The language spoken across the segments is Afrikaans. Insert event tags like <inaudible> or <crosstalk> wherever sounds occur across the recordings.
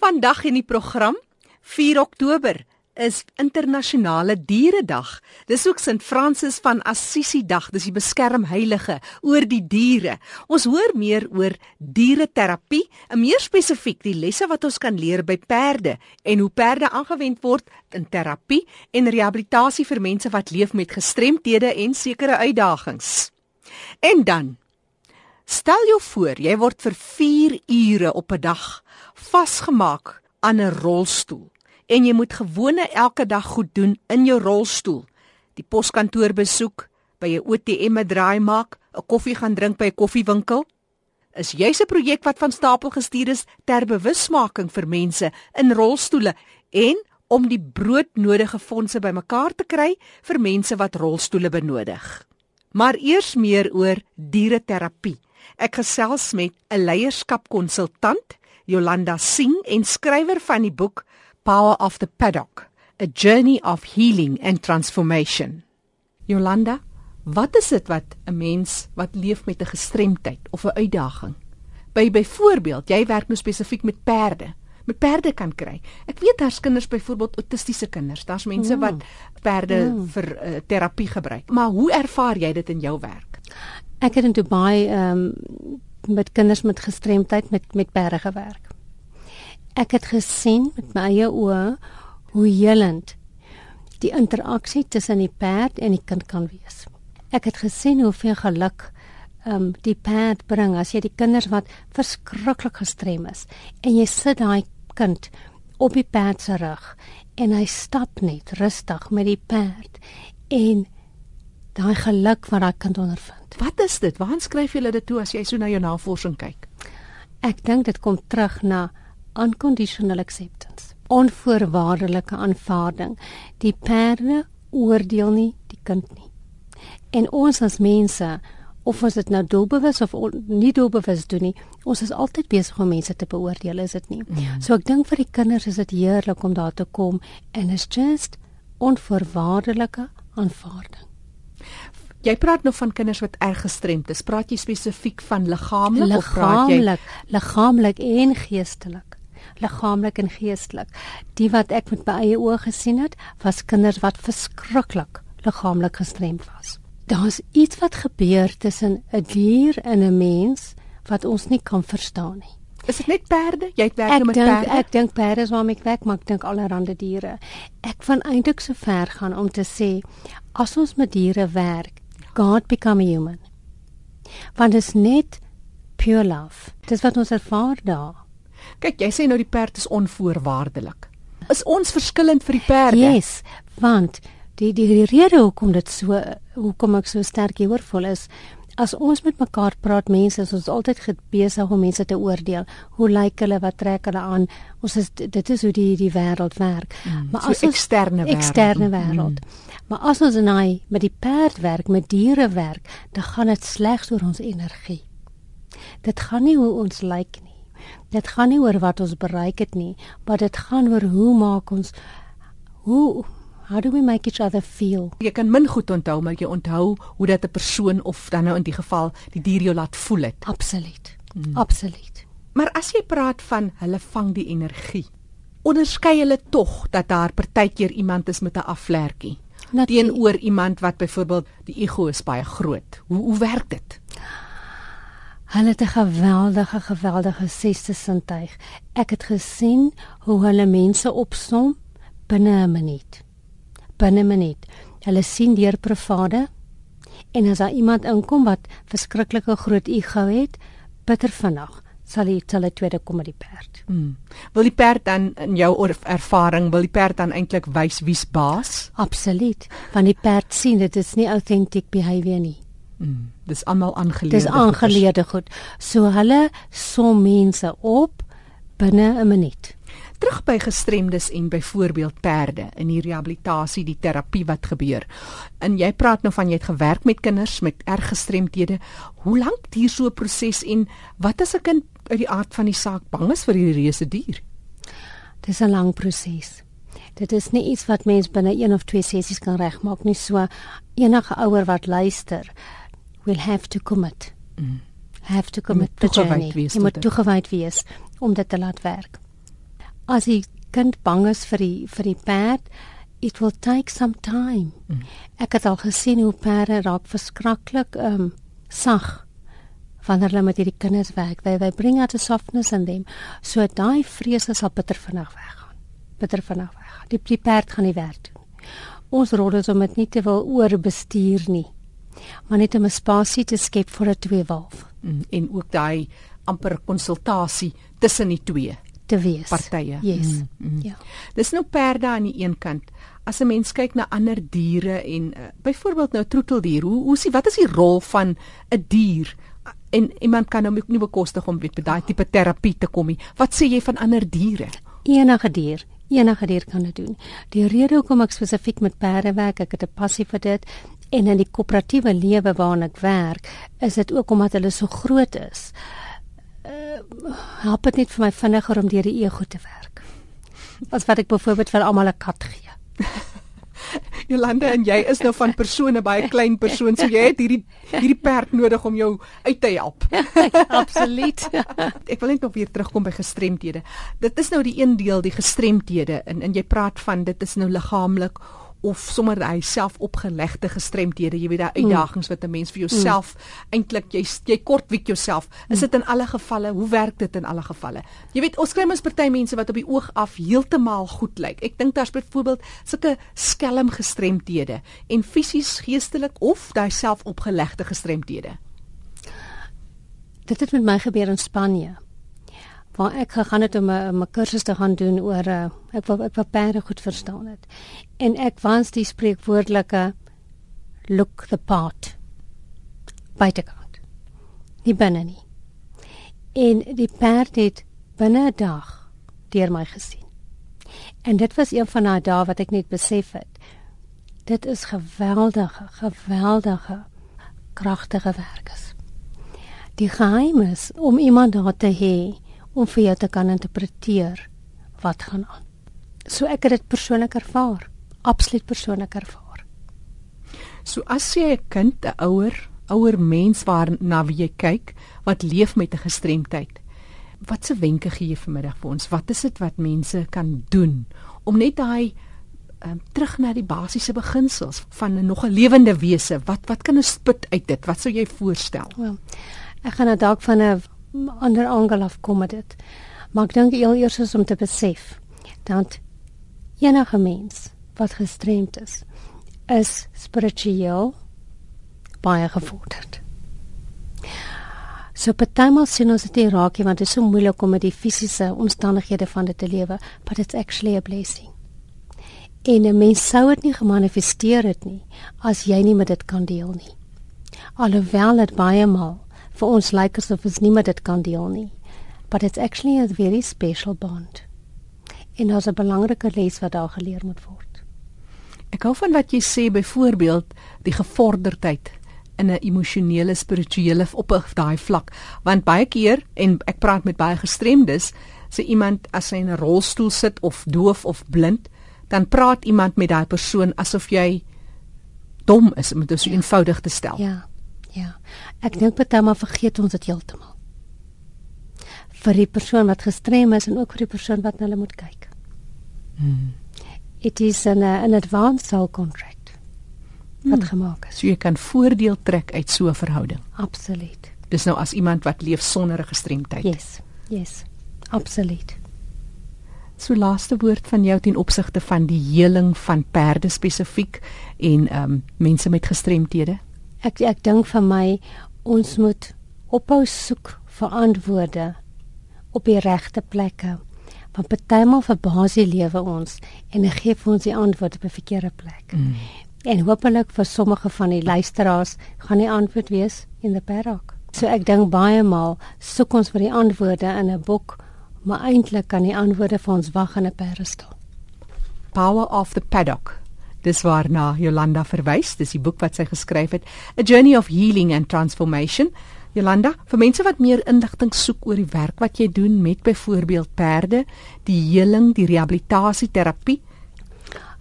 Vandag in die program 4 Oktober is internasionale dieredag. Dis ook Sint Fransis van Assisi dag, dis die beskermheilige oor die diere. Ons hoor meer oor diereterapie, en meer spesifiek die lesse wat ons kan leer by perde en hoe perde aangewend word in terapie en rehabilitasie vir mense wat leef met gestremthede en sekere uitdagings. En dan Stel jou voor, jy word vir 4 ure op 'n dag vasgemaak aan 'n rolstoel en jy moet gewone elke dag goed doen in jou rolstoel. Die poskantoor besoek, by 'n ATM 'n draai maak, 'n koffie gaan drink by 'n koffiewinkel. Is jy's 'n projek wat van stapel gestuur is ter bewusmaking vir mense in rolstoele en om die broodnodige fondse bymekaar te kry vir mense wat rolstoele benodig. Maar eers meer oor diereterapie. Ek gesels met 'n leierskapkonsultant, Jolanda Singh en skrywer van die boek Power of the Paddock: A Journey of Healing and Transformation. Jolanda, wat is dit wat 'n mens wat leef met 'n gestremdheid of 'n uitdaging by byvoorbeeld jy werk nou spesifiek met perde met perde kan kry. Ek weet daar's kinders byvoorbeeld autistiese kinders. Daar's mense mm. wat perde mm. vir uh, terapie gebruik. Maar hoe ervaar jy dit in jou werk? Ek het in Dubai ehm um, met kinders met gestremdheid met met perde gewerk. Ek het gesien met my eie oë hoe helend die interaksie tussen die perd en die kind kan wees. Ek het gesien hoeveel geluk ehm um, die perd bring as jy die kinders wat verskriklik gestrem is en jy sit daai kind op die perd se rug en hy stap net rustig met die perd en daai geluk wat daai kind ondervind. Wat is dit? Waar skryf jy dit toe as jy so na jou navorsing kyk? Ek dink dit kom terug na unconditional acceptance. Onvoorwaardelike aanvaarding. Die perde oordeel nie die kind nie. En ons as mense of ons dit nou doelbewus of nie doelbewus doen nie, ons is altyd besig om mense te beoordeel, is dit nie? Ja. So ek dink vir die kinders is dit heerlik om daar te kom en is just onvoorwaardelike aanvaarding. Jy praat nou van kinders wat erg gestremd is. Praat jy spesifiek van liggaamlik of praat jy liggaamlik, liggaamlik en geestelik? Liggaamlik en geestelik. Die wat ek met my eie oë gesien het, was kinders wat verskriklik liggaamlik gestremd was. Daar's iets wat gebeur tussen 'n dier en 'n mens wat ons nie kan verstaan nie. Is dit net perde? Jy werk nou met denk, perde. Ek dink perde is waarmee ek werk, maar ek dink allerlei diere. Ek van eintlik so ver gaan om te sê as ons met diere werk, God become a human. Want dit is net pure love. Dis wat ons ervaar daar. Kyk, jy sê nou die perd is onvoorwaardelik. Is ons verskillend vir die perde? Yes, want die die, die rede hoekom dit so hoekom ek so sterk hieroor voel is as ons met mekaar praat mense is ons altyd besig om mense te oordeel. Hoe lyk hulle? Wat trek hulle aan? Ons is dit is hoe die die wêreld werk. Mm, maar as so ons eksterne wêreld. eksterne wêreld. Mm. maar as ons naai met die perd werk met diere werk dan gaan dit slegs oor ons energie. Dit gaan nie hoe ons lyk nie. Dit gaan nie oor wat ons bereik het nie maar dit gaan oor hoe maak ons hoe How do we make each other feel? Jy kan min goed onthou, maar jy onthou hoe dat 'n persoon of dan nou in die geval die dier jou laat voel het. Absoluut. Mm. Absoluut. Maar as jy praat van hulle vang die energie, onderskei hulle tog dat daar partykeer iemand is met 'n afvlerkie teenoor iemand wat byvoorbeeld die ego is baie groot. Hoe hoe werk dit? Hulle het 'n geweldige geweldige sesde sintuig. Ek het gesien hoe hulle mense opsom binne 'n minuut binne minuut. Hulle sien deur private en as daar iemand inkom wat verskriklike groot ego het, bitter vinnig sal hy tel dit tweede kom met die perd. Hmm. Wil die perd dan in jou ervaring wil die perd dan eintlik wys wie's baas? Absoluut. Want die perd sien dit is nie authentic behavior nie. Hmm. Dis almal aangeleerde. Dis aangeleerde goed. So hulle som mense op binne 'n minuut terug by gestremdes en byvoorbeeld perde in die rehabilitasie, die terapie wat gebeur. En jy praat nou van jy het gewerk met kinders met erg gestremdhede. Hoe lank duur so 'n proses en wat as 'n kind uit die aard van die saak bang is vir hierdie reuse dier? Dis 'n lang proses. Dit is nie iets wat mens binne een of twee sessies kan regmaak nie. So enige ouer wat luister, will have to commit. Mm. Have to commit to the journey. Jy moet toegewyd wees om dit te laat werk as die kind bang is vir die vir die perd, it will take some time. Mm. Ek het al gesien hoe perde raak verskriklik ehm um, sag wanneer hulle met hierdie kinders werk. They they bring out a softness in them. So daai vrese sal bitter vinnig weggaan. Bitter vinnig weggaan. Die, die perd gaan nie werk doen. Ons rol is om dit nie te wil oorbestuur nie. Maar net om 'n spasie te skep vir 'n twee wolf. Mm, en ook daai amper konsultasie tussen die twee te wees. Partye. Yes. Mm, mm. Ja. Dis nou perde aan die een kant. As 'n mens kyk na ander diere en uh, byvoorbeeld nou troeteldier, hoe hoe sien wat is die rol van 'n dier? En iemand kan nou nie bekostig om met daai tipe terapie te kom nie. Wat sê jy van ander diere? Enige dier, enige dier kan dit doen. Die rede hoekom ek spesifiek met perde werk, ek het 'n passie vir dit en in die koöperatiewe lewe waarin ek werk, is dit ook omdat hulle so groot is. Uh, help dit net vir my vinniger om deur die ego te werk. As wat ek byvoorbeeld vir almal 'n kat gee. <laughs> Jolande en jy is nou van persone baie klein persoon, so jy het hierdie hierdie perd nodig om jou uit te help. <laughs> Absoluut. <laughs> ek wil net nog weer terugkom by gestremthede. Dit is nou die een deel die gestremthede en en jy praat van dit is nou liggaamlik of sommer hy self opgelegde gestremdhede, jy weet daai mm. uitdagings wat 'n mens vir jouself mm. eintlik jy jy kortwiek jouself. Is dit in alle gevalle? Hoe werk dit in alle gevalle? Jy weet ons kry mens party mense wat op die oog af heeltemal goed lyk. Ek dink daar's byvoorbeeld sulke skelm gestremdhede en fisies, geestelik of daai self opgelegde gestremdhede. Dit het met my gebeur in Spanje waar ek gegaan het om 'n kursus te gaan doen oor uh, ek wil ek wil baie goed verstaan het. En ek wans die spreekwoordelike look the part buitekant. Nie binne nie. En die perd het binne 'n dag deur my gesien. En dit was een van daai dae wat ek net besef het. Dit is geweldige, geweldige kragtige werk is. Die geheim is om iemand daar te hê om vir jou te kan interpreteer wat gaan aan. So ek het dit persoonlik ervaar, absoluut persoonlik ervaar. So as jy 'n kind, 'n ouer, ouer mens waarna wie jy kyk wat leef met 'n gestremdheid, wat se wenke gee jy vanmiddag vir ons? Wat is dit wat mense kan doen om net daai um, terug na die basiese beginsels van 'n nog 'n lewende wese? Wat wat kan ons spit uit dit? Wat sou jy voorstel? Wel, ek gaan nou dalk van 'n ander angle af kom dit. Maar ek dink heel eers is om te besef dat enige mens wat gestremd is, is spiritueel baie gevorderd. So partymal sien ons dit raak want dit is so moeilik om met die fisiese omstandighede van dit te lewe, but it's actually a blessing. En 'n mens sou dit nie gemanifesteer het nie as jy nie met dit kan deel nie. Alhoewel dit baie maal vir ons lyk asof ons nie met dit kan deel nie. But it's actually a very special bond. En daar's 'n belangrike les wat daar geleer moet word. Ek hou van wat jy sê byvoorbeeld die gevorderdheid in 'n emosionele spirituele op daai vlak want baie keer en ek praat met baie gestremdes sê iemand as hy in 'n rolstoel sit of doof of blind dan praat iemand met daai persoon asof jy dom is om dit so eenvoudig te stel. Ja. Ja. Ek dink baie maar vergeet ons dit heeltemal. Vir die persoon wat gestrem is en ook vir die persoon wat na hulle moet kyk. Hmm. It is an uh, an advanced soul contract. Wat hmm. gemaak is. So jy kan voordeel trek uit so 'n verhouding. Absoluut. Dis nou as iemand wat leef sonder 'n gestremdheid. Yes. Yes. Absoluut. So laaste woord van jou ten opsigte van die heling van perde spesifiek en ehm um, mense met gestremthede ek ek dink vir my ons moet ophou soek vir antwoorde op die regte plekke. Want partymal verbaas die lewe ons en gee vir ons die antwoord op 'n verkeerde plek. Mm. En hopelik vir sommige van die luisteraars gaan die antwoord wees in die paddock. So ek dink baie maal soek ons vir die antwoorde in 'n boek, maar eintlik kan die antwoorde vir ons wag in 'n perdestal. Power of the paddock Dis waarna Jolanda verwys, dis die boek wat sy geskryf het, A Journey of Healing and Transformation. Jolanda, vir mense wat meer inligting soek oor die werk wat jy doen met byvoorbeeld perde, die heling, die rehabilitasie, terapie,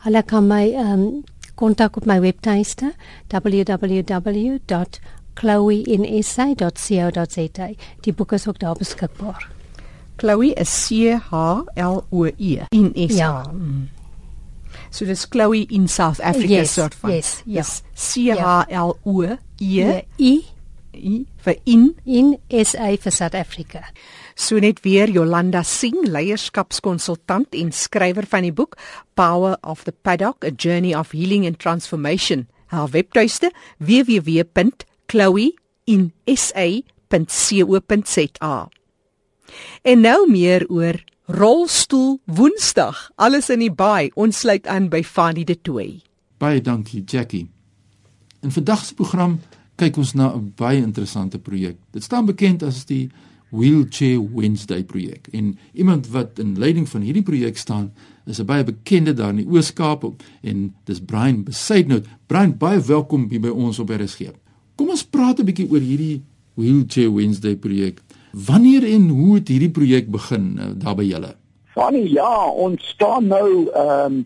hulle kan my ehm um, kontak op my webtuiste www.chloeinsa.co.za. Die boek is ook daar beskikbaar. Chloe is C H L O E in S. Ja. So dis Chloe in South Africa Yes, soort van. yes, ja. Dis C H L O E Ja, I I vir in. in SA vir South Africa. So net weer Jolanda Singh, leierskapskonsultant en skrywer van die boek Power of the Paddock: A Journey of Healing and Transformation. Haar webtuiste www.chloeinsa.co.za. En nou meer oor rolstoel Woensdag. Alles in die baai. Ons sluit aan by Fanny de Tooi. Baie dankie, Jackie. In vandag se program kyk ons na 'n baie interessante projek. Dit staan bekend as die Wheelchair Wednesday projek. En iemand wat in leiding van hierdie projek staan, is 'n baie bekende daar in die Oos-Kaap en dis Brian Besaidnout. Brian, baie welkom hier by ons op RSG. Kom ons praat 'n bietjie oor hierdie Wheelchair Wednesday projek. Wanneer en hoe het hierdie projek begin uh, daar by julle? Fanny, ja, ons staan nou ehm um,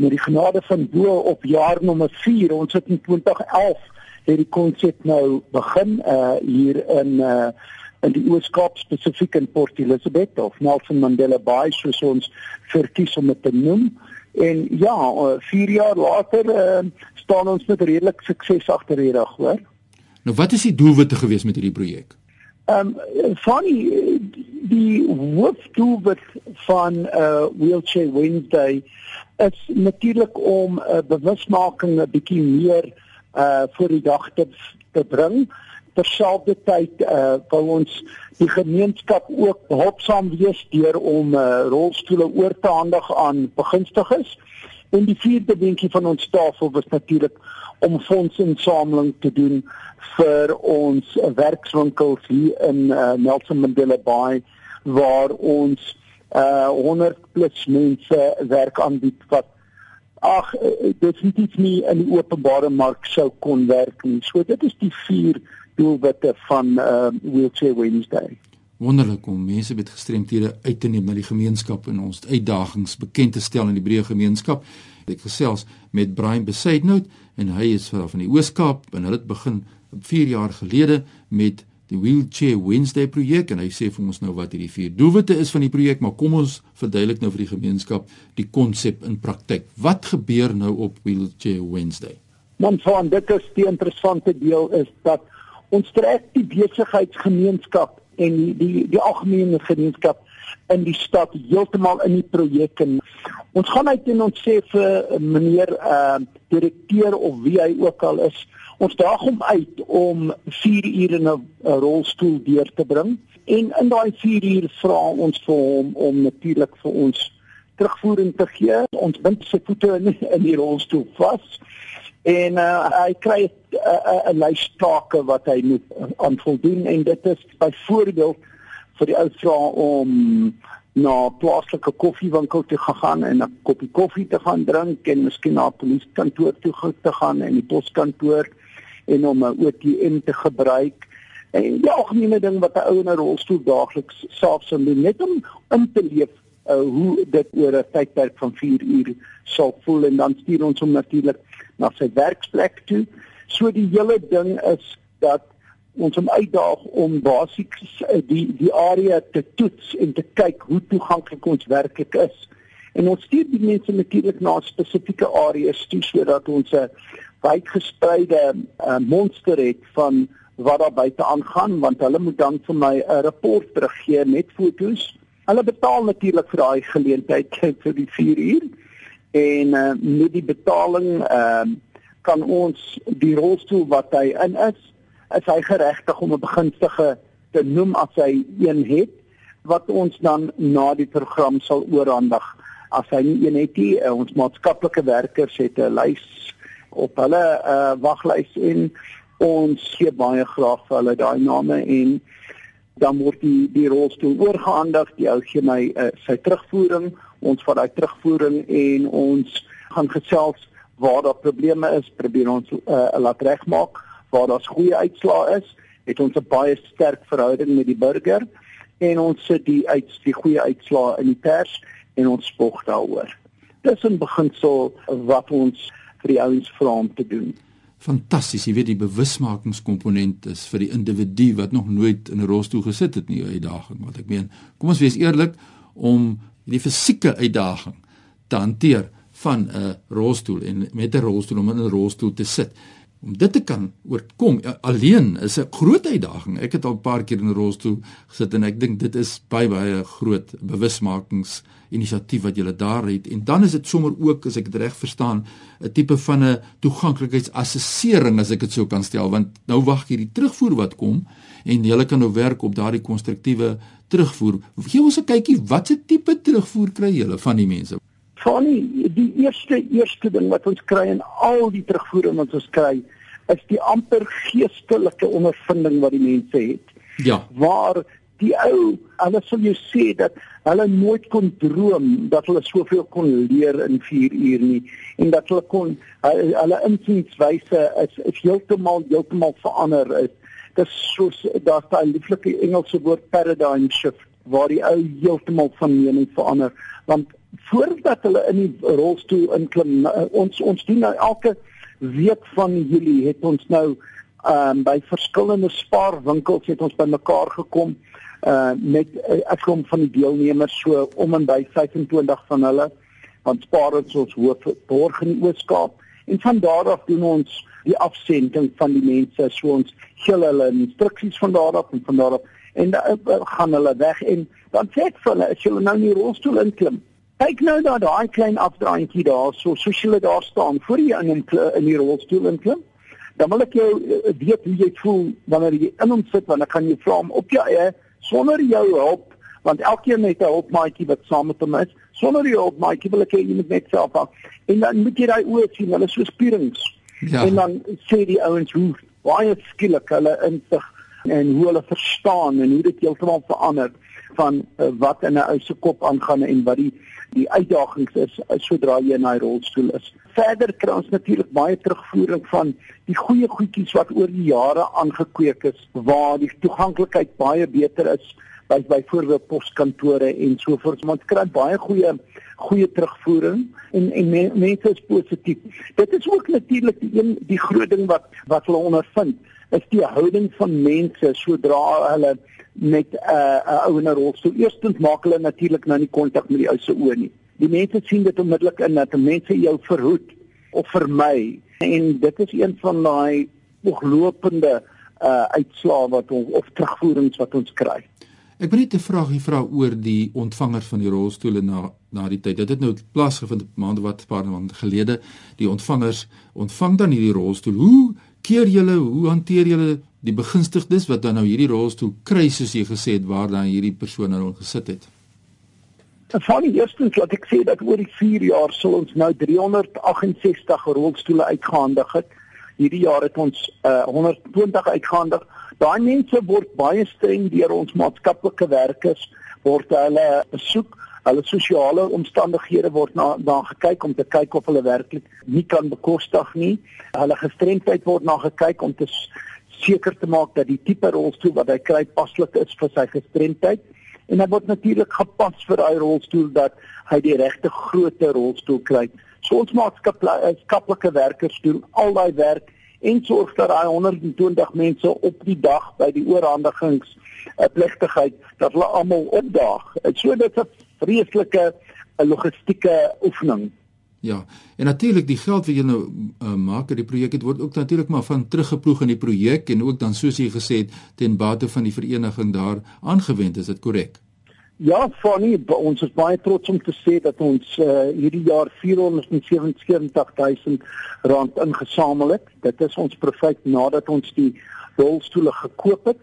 met die genade van bo op jaar nommer 4. Ons het in 2011 het die konsep nou begin uh hier in uh in die Oos-Kaap spesifiek in Port Elizabeth of Nelson Mandela Bay soos ons verkies om dit te noem. En ja, 4 jaar later uh, staan ons met redelik sukses agter die rug, hoor. Nou wat is die doelwitte gewees met hierdie projek? Ehm um, funny die hoofdoelwit van uh Wheelchair Wednesday is natuurlik om 'n uh, bewusmaking 'n bietjie meer uh voor die dag te, te bring. Terselfdertyd uh wou ons die gemeenskap ook behulpsaam wees deur om uh rolstoele oor te handig aan begunstigdes. En die vierde dingetjie van ons tafel was natuurlik om fondsinsameling te doen vir ons werkswinkels hier in uh, Nelson Mandela Bay waar ons uh 100 plus mense werk aanbied wat ag definitief nie in die openbare mark sou kon werk nie. So dit is die vier doelwitte van uh Wheelchair Wednesday. Wonderlik om mense met gestremthede uit te neem na die gemeenskap en ons uitdagings bekend te stel in die breë gemeenskap. Ek gesels met Brian Besaidnout en hy is van die Oos-Kaap en hulle het begin 4 jaar gelede met die Wheelchair Wednesday projek en hy sê vir ons nou wat hierdie vier doelwitte is van die projek, maar kom ons verduidelik nou vir die gemeenskap die konsep in praktyk. Wat gebeur nou op Wheelchair Wednesday? Van dit is die interessante deel is dat ons trek die besigheidsgemeenskap en die die, die algemene gemeenskap in die stad heeltemal in die projek en ons gaan uit en ons sê vir meneer uh direkteur of wie hy ook al is ons daag hom uit om 4 ure in 'n rolstoel deur te bring en in daai 4 uur vra ons vir hom om natuurlik vir ons terugvoering te gee. Ons bind sy voete in, in die rolstoel vas en uh, hy kry 'n uh, uh, lys take wat hy moet aan voldoen en dit is byvoorbeeld vir die ou vra om na 'n plaaslike koffiewinkel te gaan en 'n koppie koffie te gaan drink en miskien na 'n polisiekantoor toe te gaan en die poskantoor en om 'n ATM te gebruik. En die algemene ding wat 'n ou in 'n rolstoel daagliks self sou doen net om in te leef uh, hoe dit oor 'n tydperk van 4 uur sal voel en dan stuur ons hom natuurlik na sy werksplek toe. So die hele ding is dat ons hom uitdaag om basies die die area te toets en te kyk hoe toeganklik ons werklik is. En ons stuur die mense natuurlik na spesifieke areas toe sodat ons 'n wyd gespreide uh, monster het van wat daar buite aangaan want hulle moet dan vir my 'n rapport teruggee met fotos. Hulle betaal natuurlik vir daai geleentheid <laughs> vir die 4 uur en uh, met die betaling uh, kan ons die rolstoel wat hy in is is hy geregtig om 'n begunstige te noem as hy een het wat ons dan na die program sal oorhandig. As hy nie een het nie uh, ons maatskaplike werkers het 'n lys op hulle uh, waglys en ons gee baie graag vir hulle daai name en dan word die die rolstoel oorgehandig die ou gee my uh, sy terugvoering ons vat daai terugvoering en ons gaan gesels waar daar probleme is probeer ons uh, laat regmaak waar daar goeie uitslae is het ons 'n baie sterk verhouding met die burger en ons sit die uit die goeie uitslae in die pers en ons spog daaroor dis 'n beginsel wat ons vir die ouens vra om te doen. fantasties. Jy weet die bewusmakingskomponent is vir die individu wat nog nooit in 'n rolstoel gesit het nie, 'n uitdaging. Wat ek meen, kom ons wees eerlik om die fisieke uitdaging te hanteer van 'n rolstoel en met 'n rolstoel om in 'n rolstoel te sit om dit te kan oorkom alleen is 'n groot uitdaging. Ek het al 'n paar keer in 'n rolstoel gesit en ek dink dit is baie baie groot bewusmakings inisiatief wat jy daar het. En dan is dit sommer ook as ek dit reg verstaan 'n tipe van 'n toeganklikheidsassessering as ek dit sou kan stel want nou wag jy die terugvoer wat kom en jy kan nou werk op daardie konstruktiewe terugvoer. Gee ons 'n kykie watse tipe terugvoer kry jy van die mense? Fanny, die eerste eerste ding wat ons kry in al die terugvoere wat ons kry, is die amper geestelike ondervinding wat die mense het. Ja. Waar die ou, hulle sal jou sê dat hulle nooit kon droom dat hulle soveel kon leer in 4 uur nie en dat hulle kon hulle insienswyse is, is heeltemal heeltemal verander is. Dit is soos daar's daai lieflike Engelse woord paradigm shift waar die ou heeltemal van mening verander want voordat hulle in die rolstoel inklim ons ons doen nou elke week van Julie het ons nou ehm um, by verskillende spaarwinkels het ons bymekaar gekom uh met 'n uh, afkom van die deelnemers so om en by 25 van hulle want spaar het ons hoof borg in Ooskaap. En van daar af doen ons die afsending van die mense so ons gee hulle instruksies van daar af en van daar af en dan uh, gaan hulle weg. En dan sê ek vir hulle as jy nou in die rolstoel inklim Kyk nou na daai klein afdraantjie daar, so soos hulle daar staan voor jy in in die rolstoel inklim. Dan wil ek jou uh, weet hoe jy voel wanneer jy in hom sit, want ek kan jou vra om op jou eie sonder jou hulp, want elkeen het 'n hulpmaatjie wat saam met hom is. Sonder jou hulpmaatjie wil ek jy moet net self af. En dan moet jy daai oë sien, hulle is so spierings. Ja. En dan sê die ouens hoe baie skielik hulle insig en hoe hulle verstaan en hoe dit heeltemal verander van uh, wat in 'n ou se kop aangaan en wat die die uitdagings is sodra jy in daai rolstoel is. Verder kry ons natuurlik baie terugvoering van die goeie goedjies wat oor die jare aangekweek is waar die toeganklikheid baie beter is by byvoorbeeld poskantore en so voort. Ons kry baie goeie goeie terugvoering en en mense is positief. Dit is ook natuurlik die een die groot ding wat wat hulle ondervind is die houding van mense sodra hulle met 'n uh, 'n ou in 'n rolstoel. Eerstens maak hulle natuurlik nou nie kontak met die ou se oë nie. Die mense sien dit onmiddellik in dat mense jou verhoed of vermy en dit is een van daai ooglopende uh uitslae wat ons of terugvoerings wat ons kry. Ek wil net 'n vraagie vra oor die ontvanger van die rolstoele na na die tyd. Dit het nou plaasgevind 'n maand wat paar maande gelede. Die ontvangers ontvang dan hierdie rolstoel. Hoe keer julle, hoe hanteer julle die begunstigdes wat dan nou hierdie rolstoel kry soos jy gesê het waar dan hierdie persoon nou gesit het. Van die eerstens wat ek sê dat oor die 4 jaar sal ons nou 368 rolstoele uitgehandig het. Hierdie jaar het ons uh, 120 uitgehandig. Daai mense word baie streng deur ons maatskaplike werkers word hulle besoek hulle sosiale omstandighede word na na gekyk om te kyk of hulle werklik nie kan bekostig nie. Hulle gestremdheid word na gekyk om te seker te maak dat die tipe rolstoel wat hy kry paslik is vir sy gestremdheid en hy word natuurlik gepas vir daai rolstoel dat hy die regte grootte rolstoel kry. So ons maatskaplike werkers doen al daai werk en sorg dat daai 120 mense op die dag by die oorhandigings 'n eh, plegtigheid dat hulle almal opdaag. So dit is 'n vreeslike logistieke oefening. Ja, en natuurlik die geld wat jy nou uh, maak uit die projek het word ook natuurlik maar van teruggeploeg in die projek en ook dan soos jy gesê het ten bate van die vereniging daar aangewend is dit korrek? Ja, Fanny, ons is baie trots om te sê dat ons uh, hierdie jaar 477000 rand ingesamel het. Dit is ons profit nadat ons die rolstoele gekoop het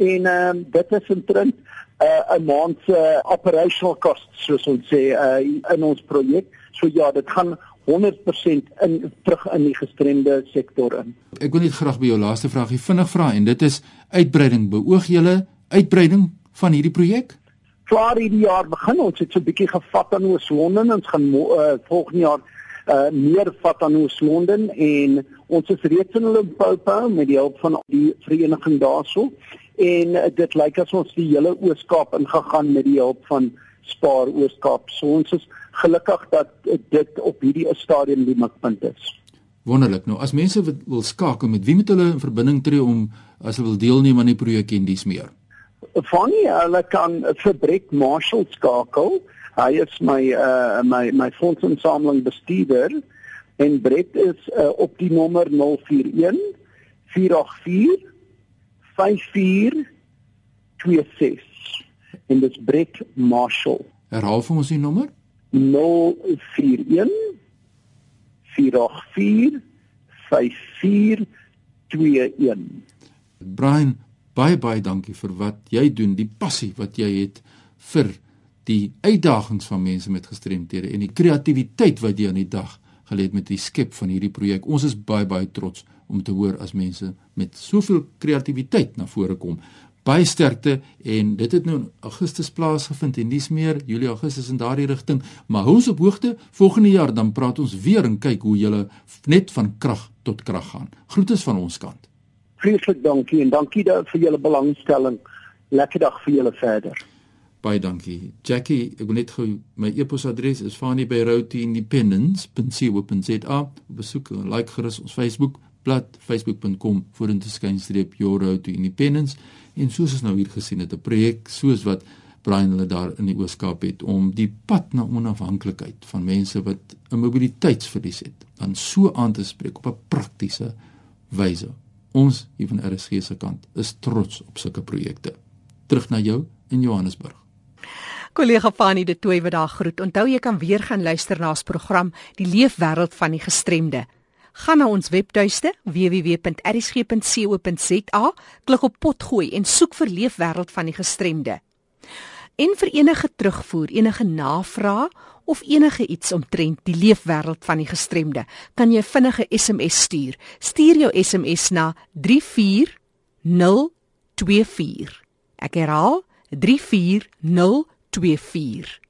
en ehm uh, dit is intrent uh, 'n maand se uh, operational costs soos ons sê uh, in ons projek. So ja, dit gaan 100% in terug in die gestremde sektor in. Ek wil net graag by jou laaste vraagie vinnig vra en dit is uitbreiding. Beoog julle uitbreiding van hierdie projek? Klaar hierdie jaar begin ons het so 'n bietjie gevat aan Oos-London. Ons gaan uh, volgende jaar uh, meer vat aan Oos-London en ons is reeds in Limpopo met die hulp van die vereniging daarso en uh, dit lyk as ons die hele Oos-Kaap ingegaan met die hulp van Spaar Oos-Kaap. So ons is gelukkig dat dit op hierdie stadium die mikpunt is. Wonderlik. Nou as mense wil skakel, met wie moet hulle in verbinding tree om as hulle wil deelneem aan die projek en dis meer? Fanny, hulle kan vir Brett Marshall skakel. Hy is my uh my my fondsinsameling bestuurder en Brett is uh, op die nommer 041 484 5426 en dit is Brett Marshall. Herhaal vir ons die nommer? 041 484 5421. Brian, baie baie dankie vir wat jy doen, die passie wat jy het vir die uitdagings van mense met gestremthede en die kreatiwiteit wat jy aan die dag gelê het met die skep van hierdie projek. Ons is baie baie trots om te hoor as mense met soveel kreatiwiteit na vore kom. Baie sterkte en dit het nou in Augustus plaasgevind en dis meer Julie Augustus in daardie rigting, maar ons op hoogte volgende jaar dan praat ons weer en kyk hoe jy net van krag tot krag gaan. Groete van ons kant. Vreeslik dankie en dankie vir julle belangstelling. Lekker dag vir julle verder. Baie dankie. Jackie, ek wil net gou my e-posadres is fani@routeindependence.co.za. Besoek en like gerus ons Facebook bladsy facebook.com vorentoe skynstreep your road to independence en soos ons nou hier gesien het 'n projek soos wat Brian hulle daar in die Ooskaap het om die pad na onafhanklikheid van mense wat 'n mobiliteitsverlies het dan so aan te spreek op 'n praktiese wyse. Ons hier van RSG se kant is trots op sulke projekte. Terug na jou in Johannesburg. Kollega Fanny de Tooi wat daar groet. Onthou jy kan weer gaan luister na ons program Die Leefwêreld van die Gestremde. Gaan na ons webtuiste www.rsg.co.za, klik op potgooi en soek vir Leefwêreld van die Gestremde. En vir enige terugvoer, enige navrae of enige iets omtrent die leefwêreld van die gestremde, kan jy vinnige SMS stuur. Stuur jou SMS na 34024. Ek herhaal 34024.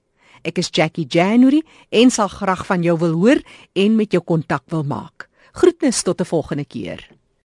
Ek is Jackie January en sal graag van jou wil hoor en met jou kontak wil maak. Groetnis tot 'n volgende keer.